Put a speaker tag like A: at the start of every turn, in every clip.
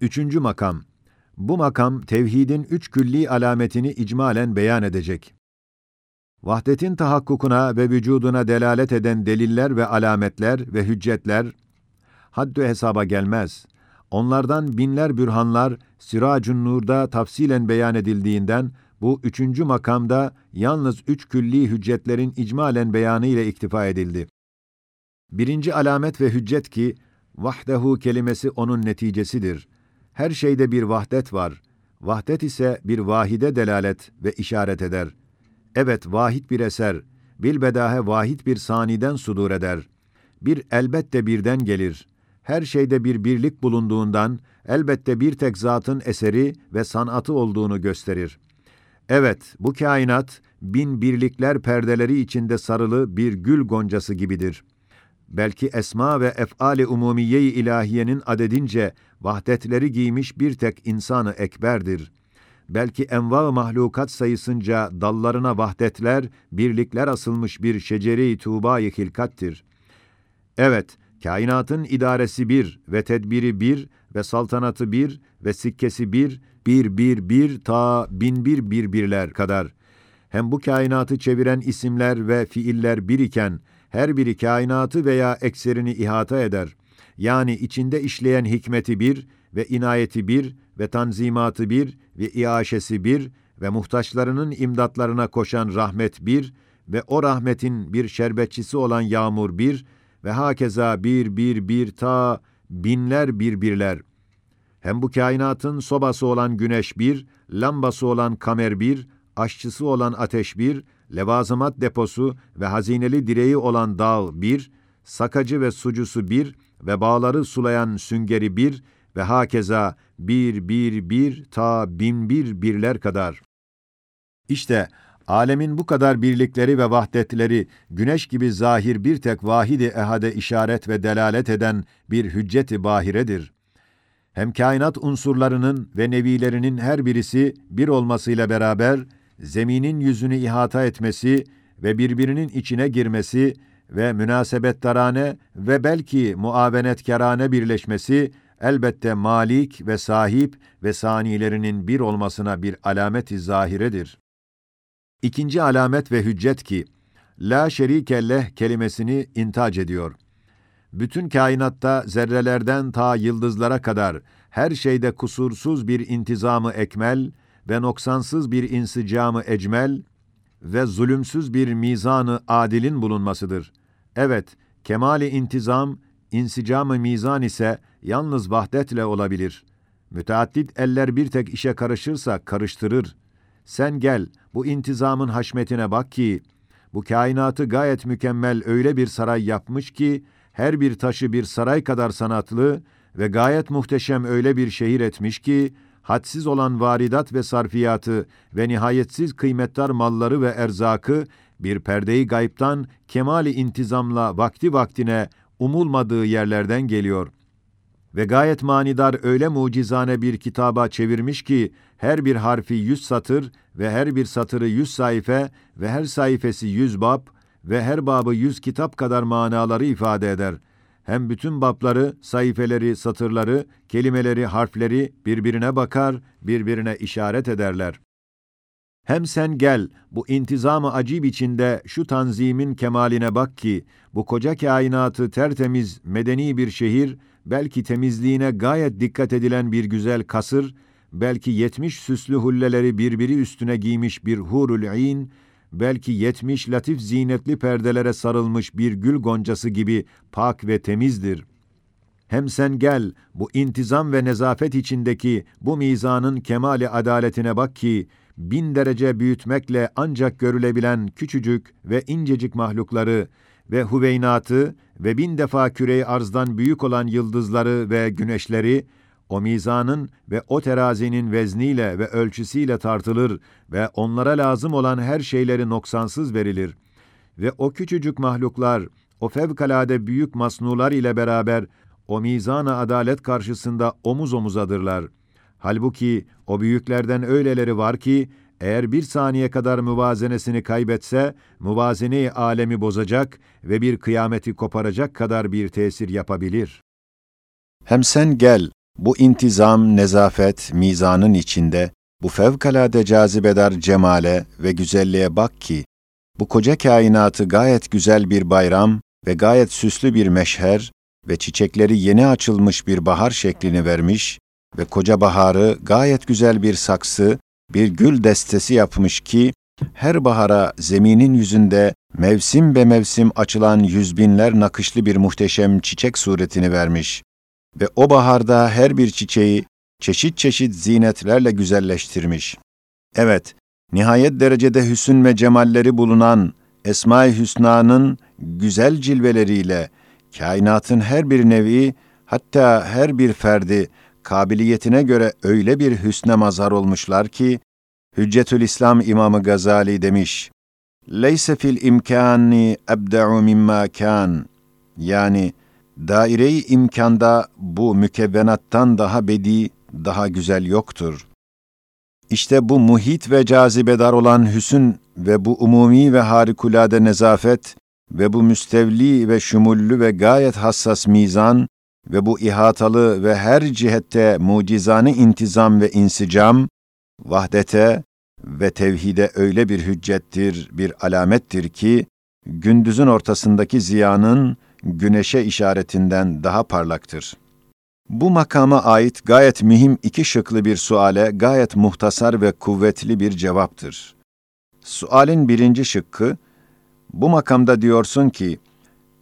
A: Üçüncü makam. Bu makam, tevhidin üç külli alametini icmalen beyan edecek. Vahdetin tahakkukuna ve vücuduna delalet eden deliller ve alametler ve hüccetler, haddü hesaba gelmez. Onlardan binler bürhanlar, Siracun Nur'da tafsilen beyan edildiğinden, bu üçüncü makamda yalnız üç külli hüccetlerin icmalen beyanı ile iktifa edildi. Birinci alamet ve hüccet ki, vahdehu kelimesi onun neticesidir. Her şeyde bir vahdet var. Vahdet ise bir vahide delalet ve işaret eder. Evet, vahid bir eser, bilbedahe vahid bir saniden sudur eder. Bir elbette birden gelir. Her şeyde bir birlik bulunduğundan, elbette bir tek zatın eseri ve sanatı olduğunu gösterir. Evet, bu kainat, bin birlikler perdeleri içinde sarılı bir gül goncası gibidir.'' Belki esma ve ef'ale umumiye-i ilahiyenin adedince vahdetleri giymiş bir tek insanı ekberdir. Belki enva mahlukat sayısınca dallarına vahdetler, birlikler asılmış bir şecere-i tuğba-i hilkattir. Evet, kainatın idaresi bir ve tedbiri bir ve saltanatı bir ve sikkesi bir, bir bir bir ta bin bir birbirler kadar. Hem bu kainatı çeviren isimler ve fiiller bir iken, her biri kainatı veya ekserini ihata eder. Yani içinde işleyen hikmeti bir ve inayeti bir ve tanzimatı bir ve iaşesi bir ve muhtaçlarının imdatlarına koşan rahmet bir ve o rahmetin bir şerbetçisi olan yağmur bir ve hakeza bir bir bir ta binler birbirler. Hem bu kainatın sobası olan güneş bir, lambası olan kamer bir, aşçısı olan ateş bir, levazımat deposu ve hazineli direği olan dağ bir, sakacı ve sucusu bir ve bağları sulayan süngeri bir ve hakeza bir bir bir ta bin bir birler kadar. İşte alemin bu kadar birlikleri ve vahdetleri güneş gibi zahir bir tek vahidi ehade işaret ve delalet eden bir hücceti bahiredir. Hem kainat unsurlarının ve nevilerinin her birisi bir olmasıyla beraber zeminin yüzünü ihata etmesi ve birbirinin içine girmesi ve münasebettarane ve belki muavenetkarane birleşmesi elbette malik ve sahip ve sanilerinin bir olmasına bir alamet-i zahiredir. İkinci alamet ve hüccet ki, la şerike leh kelimesini intac ediyor. Bütün kainatta zerrelerden ta yıldızlara kadar her şeyde kusursuz bir intizamı ekmel, ve noksansız bir insicamı ecmel ve zulümsüz bir mizanı adilin bulunmasıdır. Evet, kemali intizam, insicamı mizan ise yalnız vahdetle olabilir. Müteaddit eller bir tek işe karışırsa karıştırır. Sen gel, bu intizamın haşmetine bak ki, bu kainatı gayet mükemmel öyle bir saray yapmış ki, her bir taşı bir saray kadar sanatlı ve gayet muhteşem öyle bir şehir etmiş ki, hadsiz olan varidat ve sarfiyatı ve nihayetsiz kıymetdar malları ve erzakı bir perdeyi gayiptan kemali intizamla vakti vaktine umulmadığı yerlerden geliyor. Ve gayet manidar öyle mucizane bir kitaba çevirmiş ki her bir harfi yüz satır ve her bir satırı yüz sayfe ve her sayfesi yüz bab ve her babı yüz kitap kadar manaları ifade eder.'' Hem bütün babları, sayfeleri, satırları, kelimeleri, harfleri birbirine bakar, birbirine işaret ederler. Hem sen gel, bu intizamı acib içinde şu tanzimin kemaline bak ki, bu koca kainatı tertemiz, medeni bir şehir, belki temizliğine gayet dikkat edilen bir güzel kasır, belki yetmiş süslü hulleleri birbiri üstüne giymiş bir hurul in, belki yetmiş latif zinetli perdelere sarılmış bir gül goncası gibi pak ve temizdir. Hem sen gel, bu intizam ve nezafet içindeki bu mizanın kemali adaletine bak ki, bin derece büyütmekle ancak görülebilen küçücük ve incecik mahlukları ve huveynatı ve bin defa küreyi arzdan büyük olan yıldızları ve güneşleri, o mizanın ve o terazinin vezniyle ve ölçüsüyle tartılır ve onlara lazım olan her şeyleri noksansız verilir. Ve o küçücük mahluklar, o fevkalade büyük masnular ile beraber o mizana adalet karşısında omuz omuzadırlar. Halbuki o büyüklerden öyleleri var ki, eğer bir saniye kadar müvazenesini kaybetse, müvazeneyi alemi bozacak ve bir kıyameti koparacak kadar bir tesir yapabilir. Hem sen gel, Bu intizam, nezafet, mizanın içinde bu fevkalade cazibedar cemale ve güzelliğe bak ki, bu koca kainatı gayet güzel bir bayram ve gayet süslü bir meşher ve çiçekleri yeni açılmış bir bahar şeklini vermiş ve koca baharı gayet güzel bir saksı, bir gül destesi yapmış ki, her bahara zeminin yüzünde mevsim be mevsim açılan yüzbinler nakışlı bir muhteşem çiçek suretini vermiş ve o baharda her bir çiçeği çeşit çeşit zinetlerle güzelleştirmiş. Evet, nihayet derecede hüsün ve cemalleri bulunan Esma-i Hüsna'nın güzel cilveleriyle kainatın her bir nevi hatta her bir ferdi kabiliyetine göre öyle bir hüsne mazhar olmuşlar ki Hüccetül İslam İmamı Gazali demiş: "Leyse fil imkani ebda'u mimma kan." Yani daire-i imkanda bu mükevvenattan daha bedi, daha güzel yoktur. İşte bu muhit ve cazibedar olan hüsün ve bu umumi ve harikulade nezafet ve bu müstevli ve şumullü ve gayet hassas mizan ve bu ihatalı ve her cihette mucizane intizam ve insicam, vahdete ve tevhide öyle bir hüccettir, bir alamettir ki, gündüzün ortasındaki ziyanın güneşe işaretinden daha parlaktır. Bu makama ait gayet mühim iki şıklı bir suale gayet muhtasar ve kuvvetli bir cevaptır. Sualin birinci şıkkı, bu makamda diyorsun ki,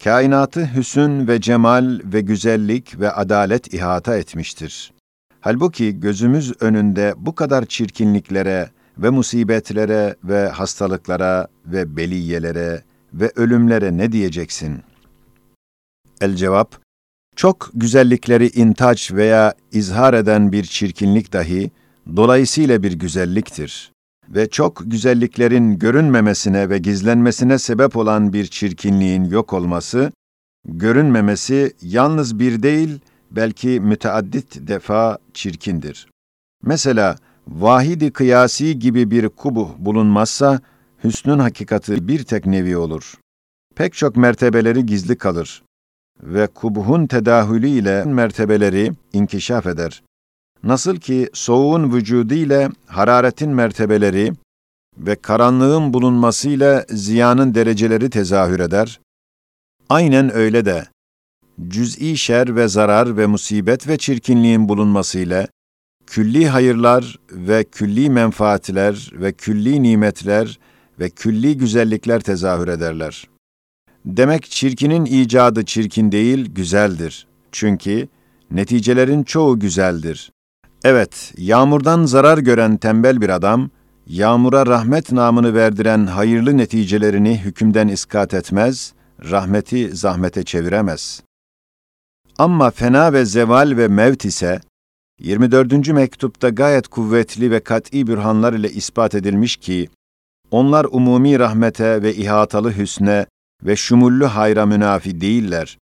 A: kainatı hüsün ve cemal ve güzellik ve adalet ihata etmiştir. Halbuki gözümüz önünde bu kadar çirkinliklere ve musibetlere ve hastalıklara ve beliyelere ve ölümlere ne diyeceksin? El cevap, çok güzellikleri intaç veya izhar eden bir çirkinlik dahi, dolayısıyla bir güzelliktir ve çok güzelliklerin görünmemesine ve gizlenmesine sebep olan bir çirkinliğin yok olması, görünmemesi yalnız bir değil, belki müteaddit defa çirkindir. Mesela, vahidi kıyasi gibi bir kubuh bulunmazsa, hüsnün hakikati bir tek nevi olur. Pek çok mertebeleri gizli kalır ve kubuhun tedahülü ile mertebeleri inkişaf eder. Nasıl ki soğuğun vücudu ile hararetin mertebeleri ve karanlığın bulunmasıyla ziyanın dereceleri tezahür eder, aynen öyle de cüz'i şer ve zarar ve musibet ve çirkinliğin bulunmasıyla külli hayırlar ve külli menfaatler ve külli nimetler ve külli güzellikler tezahür ederler. Demek çirkinin icadı çirkin değil, güzeldir. Çünkü neticelerin çoğu güzeldir. Evet, yağmurdan zarar gören tembel bir adam, yağmura rahmet namını verdiren hayırlı neticelerini hükümden iskat etmez, rahmeti zahmete çeviremez. Ama fena ve zeval ve mevt ise, 24. mektupta gayet kuvvetli ve kat'i bürhanlar ile ispat edilmiş ki, onlar umumi rahmete ve ihatalı hüsne ve şumullü hayra münafi değiller.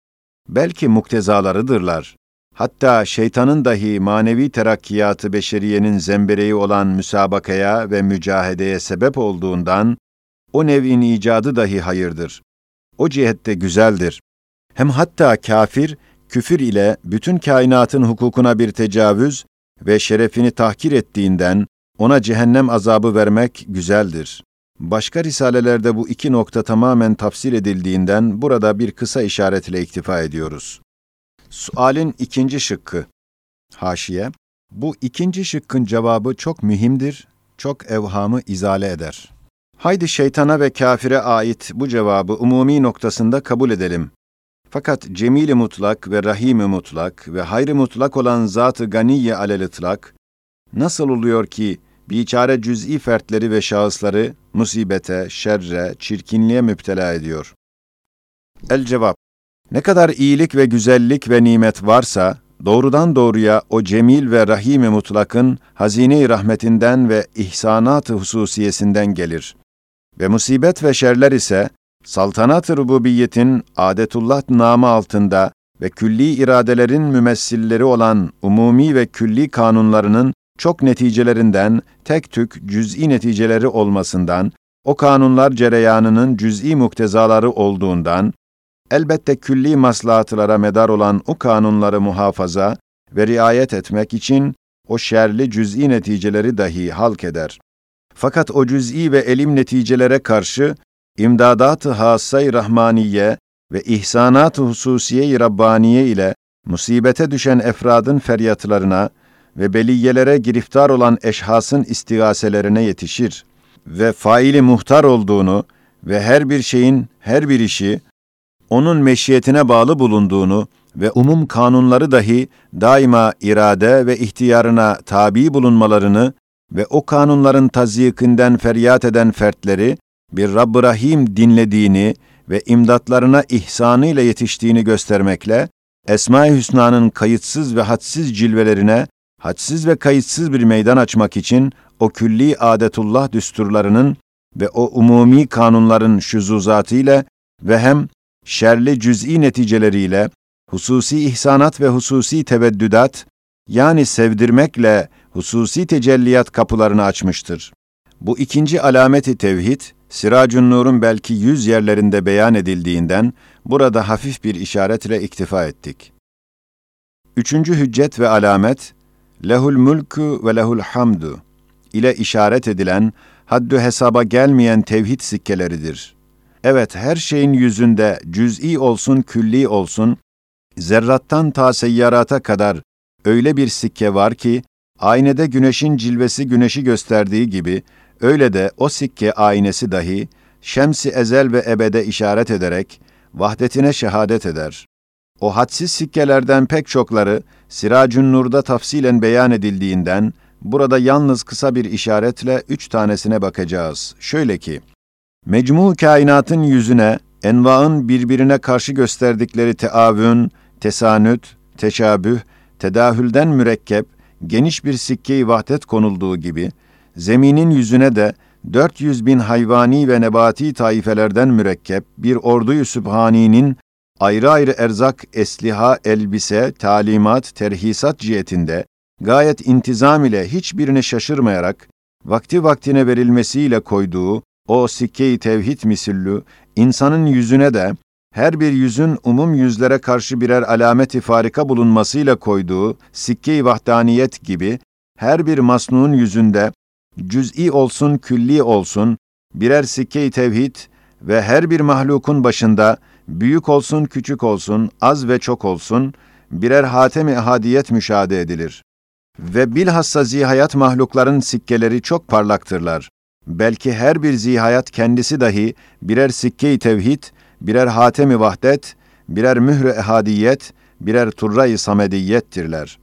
A: Belki muktezalarıdırlar. Hatta şeytanın dahi manevi terakkiyatı beşeriyenin zembereği olan müsabakaya ve mücahedeye sebep olduğundan, o nev'in icadı dahi hayırdır. O cihette güzeldir. Hem hatta kafir, küfür ile bütün kainatın hukukuna bir tecavüz ve şerefini tahkir ettiğinden, ona cehennem azabı vermek güzeldir. Başka risalelerde bu iki nokta tamamen tafsil edildiğinden burada bir kısa işaretle iktifa ediyoruz. Sualin ikinci şıkkı. Haşiye. Bu ikinci şıkkın cevabı çok mühimdir, çok evhamı izale eder. Haydi şeytana ve kafire ait bu cevabı umumi noktasında kabul edelim. Fakat cemili mutlak ve rahimi mutlak ve hayrı mutlak olan zat-ı ganiye alel nasıl oluyor ki biçare cüz'i fertleri ve şahısları musibete, şerre, çirkinliğe müptela ediyor? El cevap ne kadar iyilik ve güzellik ve nimet varsa, doğrudan doğruya o cemil ve rahim-i mutlakın hazine-i rahmetinden ve ihsanat-ı hususiyesinden gelir. Ve musibet ve şerler ise, saltanat-ı rububiyetin adetullah namı altında ve külli iradelerin mümessilleri olan umumi ve külli kanunlarının çok neticelerinden tek tük cüz'i neticeleri olmasından, o kanunlar cereyanının cüz'i muktezaları olduğundan, elbette külli maslahatlara medar olan o kanunları muhafaza ve riayet etmek için o şerli cüz'i neticeleri dahi halk eder. Fakat o cüz'i ve elim neticelere karşı imdadat-ı hassay rahmaniye ve ihsanat-ı hususiye-i rabbaniye ile musibete düşen efradın feryatlarına ve beliyelere giriftar olan eşhasın istigaselerine yetişir ve faili muhtar olduğunu ve her bir şeyin, her bir işi onun meşiyetine bağlı bulunduğunu ve umum kanunları dahi daima irade ve ihtiyarına tabi bulunmalarını ve o kanunların tazyikinden feryat eden fertleri bir Rabb-ı Rahim dinlediğini ve imdatlarına ihsanıyla yetiştiğini göstermekle, Esma-i Hüsna'nın kayıtsız ve hadsiz cilvelerine, hadsiz ve kayıtsız bir meydan açmak için o külli adetullah düsturlarının ve o umumi kanunların şuzuzatıyla ve hem şerli cüz'i neticeleriyle hususi ihsanat ve hususi teveddüdat, yani sevdirmekle hususi tecelliyat kapılarını açmıştır. Bu ikinci alameti tevhid, Siracun Nur'un belki yüz yerlerinde beyan edildiğinden, burada hafif bir işaretle iktifa ettik. Üçüncü hüccet ve alamet, lehul mulku ve lehul hamdu ile işaret edilen, haddü hesaba gelmeyen tevhid sikkeleridir. Evet, her şeyin yüzünde cüz'i olsun, külli olsun, zerrattan ta seyyarata kadar öyle bir sikke var ki, aynede güneşin cilvesi güneşi gösterdiği gibi, öyle de o sikke aynesi dahi, şemsi ezel ve ebede işaret ederek, vahdetine şehadet eder. O hadsiz sikkelerden pek çokları, Siracun Nur'da tafsilen beyan edildiğinden, burada yalnız kısa bir işaretle üç tanesine bakacağız. Şöyle ki, mecmu kainatın yüzüne, envaın birbirine karşı gösterdikleri teavün, tesanüt, teşabüh, tedahülden mürekkep, geniş bir sikke-i vahdet konulduğu gibi, zeminin yüzüne de 400 bin hayvani ve nebati taifelerden mürekkep bir orduyu sübhaninin ayrı ayrı erzak, esliha, elbise, talimat, terhisat cihetinde gayet intizam ile hiçbirini şaşırmayarak vakti vaktine verilmesiyle koyduğu o sikke-i tevhid misillü insanın yüzüne de her bir yüzün umum yüzlere karşı birer alameti farika bulunmasıyla koyduğu sikke-i vahdaniyet gibi her bir masnuğun yüzünde cüz'i olsun külli olsun birer sikke-i tevhid ve her bir mahlukun başında büyük olsun küçük olsun az ve çok olsun birer hatem-i ehadiyet müşahede edilir. Ve bilhassa zihayat mahlukların sikkeleri çok parlaktırlar. Belki her bir zihayat kendisi dahi birer sikke-i tevhid birer hatemi vahdet, birer mührü ehadiyet, birer turra-i samediyettirler.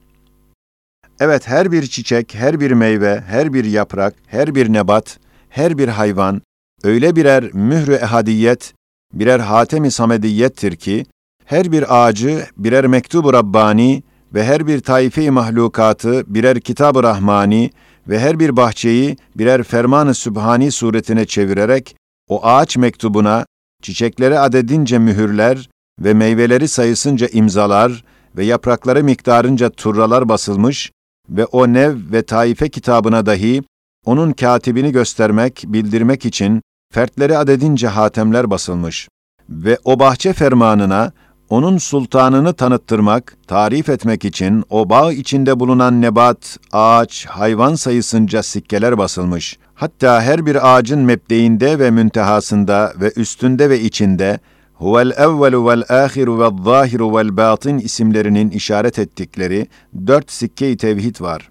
A: Evet her bir çiçek, her bir meyve, her bir yaprak, her bir nebat, her bir hayvan öyle birer mührü ehadiyet, birer hatemi samediyettir ki her bir ağacı birer mektubu rabbani ve her bir taife-i mahlukatı birer kitab-ı rahmani ve her bir bahçeyi birer ferman-ı sübhani suretine çevirerek o ağaç mektubuna çiçekleri adedince mühürler ve meyveleri sayısınca imzalar ve yaprakları miktarınca turralar basılmış ve o nev ve taife kitabına dahi onun katibini göstermek, bildirmek için fertleri adedince hatemler basılmış ve o bahçe fermanına onun sultanını tanıttırmak, tarif etmek için o bağ içinde bulunan nebat, ağaç, hayvan sayısınca sikkeler basılmış. Hatta her bir ağacın mebdeğinde ve müntehasında ve üstünde ve içinde huvel evvelu vel ahiru vel zahiru vel batin isimlerinin işaret ettikleri dört sikke-i tevhid var.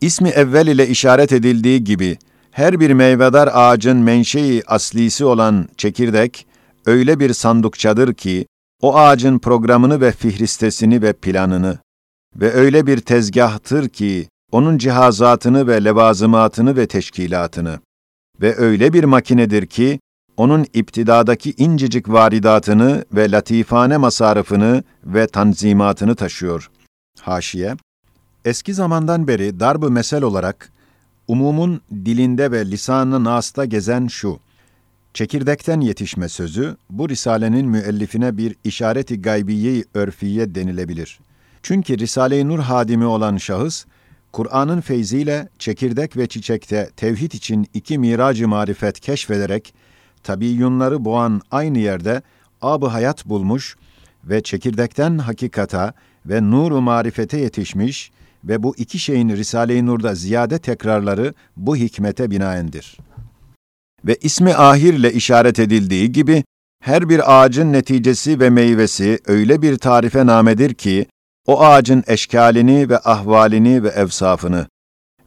A: İsmi evvel ile işaret edildiği gibi her bir meyvedar ağacın menşei aslisi olan çekirdek öyle bir sandukçadır ki o ağacın programını ve fihristesini ve planını ve öyle bir tezgahtır ki onun cihazatını ve levazımatını ve teşkilatını ve öyle bir makinedir ki onun iptidadaki incecik varidatını ve latifane masarıfını ve tanzimatını taşıyor. Haşiye, eski zamandan beri darb-ı mesel olarak umumun dilinde ve lisanı nasta gezen şu, Çekirdekten yetişme sözü, bu risalenin müellifine bir işareti gaybiye örfiye denilebilir. Çünkü Risale-i Nur hadimi olan şahıs, Kur'an'ın feyziyle çekirdek ve çiçekte tevhid için iki miracı marifet keşfederek, tabiyyunları boğan aynı yerde ab hayat bulmuş ve çekirdekten hakikata ve nuru marifete yetişmiş ve bu iki şeyin Risale-i Nur'da ziyade tekrarları bu hikmete binaendir. Ve ismi ahirle işaret edildiği gibi, her bir ağacın neticesi ve meyvesi öyle bir tarife namedir ki, o ağacın eşkalini ve ahvalini ve evsafını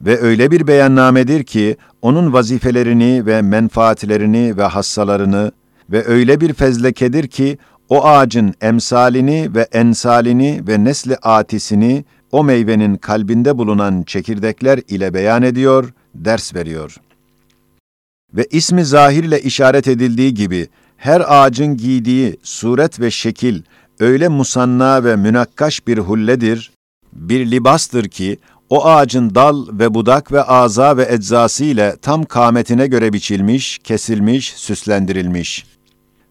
A: ve öyle bir beyannamedir ki, onun vazifelerini ve menfaatlerini ve hassalarını ve öyle bir fezlekedir ki, o ağacın emsalini ve ensalini ve nesli atisini o meyvenin kalbinde bulunan çekirdekler ile beyan ediyor, ders veriyor. Ve ismi zahirle işaret edildiği gibi, her ağacın giydiği suret ve şekil öyle musanna ve münakkaş bir hulledir, bir libastır ki, o ağacın dal ve budak ve aza ve eczası ile tam kâmetine göre biçilmiş, kesilmiş, süslendirilmiş.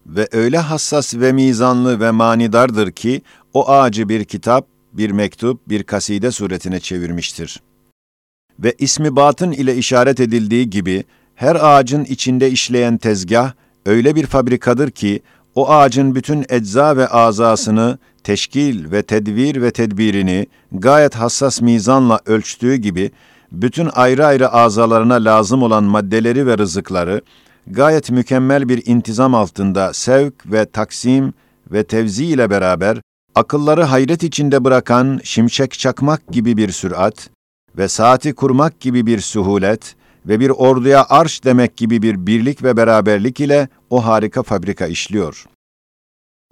A: Ve öyle hassas ve mizanlı ve manidardır ki, o ağacı bir kitap, bir mektup, bir kaside suretine çevirmiştir. Ve ismi batın ile işaret edildiği gibi, her ağacın içinde işleyen tezgah, öyle bir fabrikadır ki, o ağacın bütün ecza ve azasını, teşkil ve tedvir ve tedbirini gayet hassas mizanla ölçtüğü gibi, bütün ayrı ayrı azalarına lazım olan maddeleri ve rızıkları, gayet mükemmel bir intizam altında sevk ve taksim ve tevzi ile beraber, akılları hayret içinde bırakan şimşek çakmak gibi bir sürat ve saati kurmak gibi bir suhulet ve bir orduya arş demek gibi bir birlik ve beraberlik ile o harika fabrika işliyor.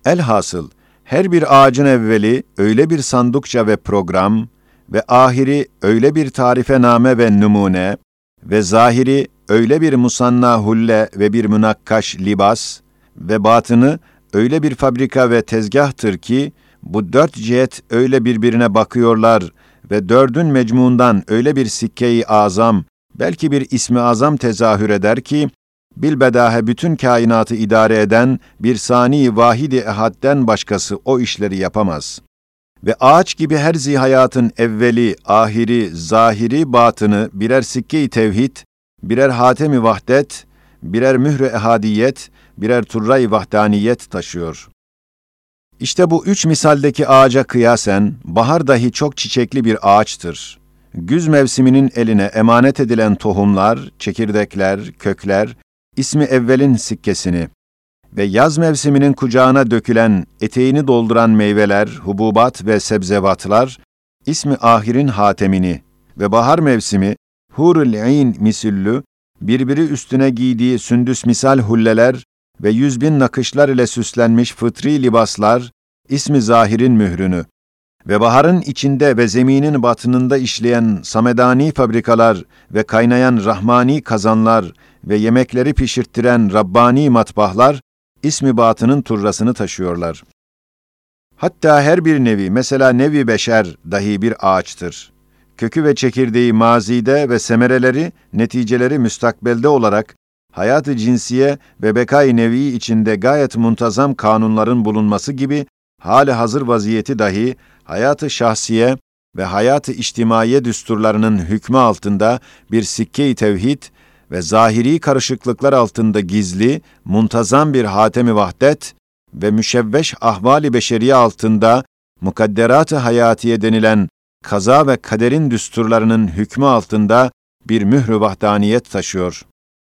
A: Elhasıl, her bir ağacın evveli öyle bir sandukça ve program ve ahiri öyle bir tarife name ve numune ve zahiri öyle bir musanna hulle ve bir münakkaş libas ve batını öyle bir fabrika ve tezgahtır ki, bu dört cihet öyle birbirine bakıyorlar ve dördün mecmuundan öyle bir sikkeyi azam, belki bir ismi azam tezahür eder ki, bilbedahe bütün kainatı idare eden bir sani vahidi ehadden başkası o işleri yapamaz. Ve ağaç gibi her zihayatın evveli, ahiri, zahiri, batını birer sikke-i tevhid, birer hatemi vahdet, birer mühre ehadiyet, birer turray vahdaniyet taşıyor. İşte bu üç misaldeki ağaca kıyasen, bahar dahi çok çiçekli bir ağaçtır. Güz mevsiminin eline emanet edilen tohumlar, çekirdekler, kökler, ismi evvelin sikkesini ve yaz mevsiminin kucağına dökülen, eteğini dolduran meyveler, hububat ve sebzevatlar, ismi ahirin hatemini ve bahar mevsimi, hurul ayn misüllü, birbiri üstüne giydiği sündüs misal hulleler ve yüz bin nakışlar ile süslenmiş fıtri libaslar, ismi zahirin mührünü ve baharın içinde ve zeminin batınında işleyen samedani fabrikalar ve kaynayan rahmani kazanlar ve yemekleri pişirttiren Rabbani matbahlar, ismi batının turrasını taşıyorlar. Hatta her bir nevi, mesela nevi beşer dahi bir ağaçtır. Kökü ve çekirdeği mazide ve semereleri, neticeleri müstakbelde olarak hayatı cinsiye ve bekay nevi içinde gayet muntazam kanunların bulunması gibi hali hazır vaziyeti dahi hayatı şahsiye ve hayatı içtimaiye düsturlarının hükmü altında bir sikke-i tevhid ve zahiri karışıklıklar altında gizli, muntazam bir hatemi vahdet ve müşevveş ahvali beşeriye altında mukadderat-ı hayatiye denilen kaza ve kaderin düsturlarının hükmü altında bir mührü vahdaniyet taşıyor.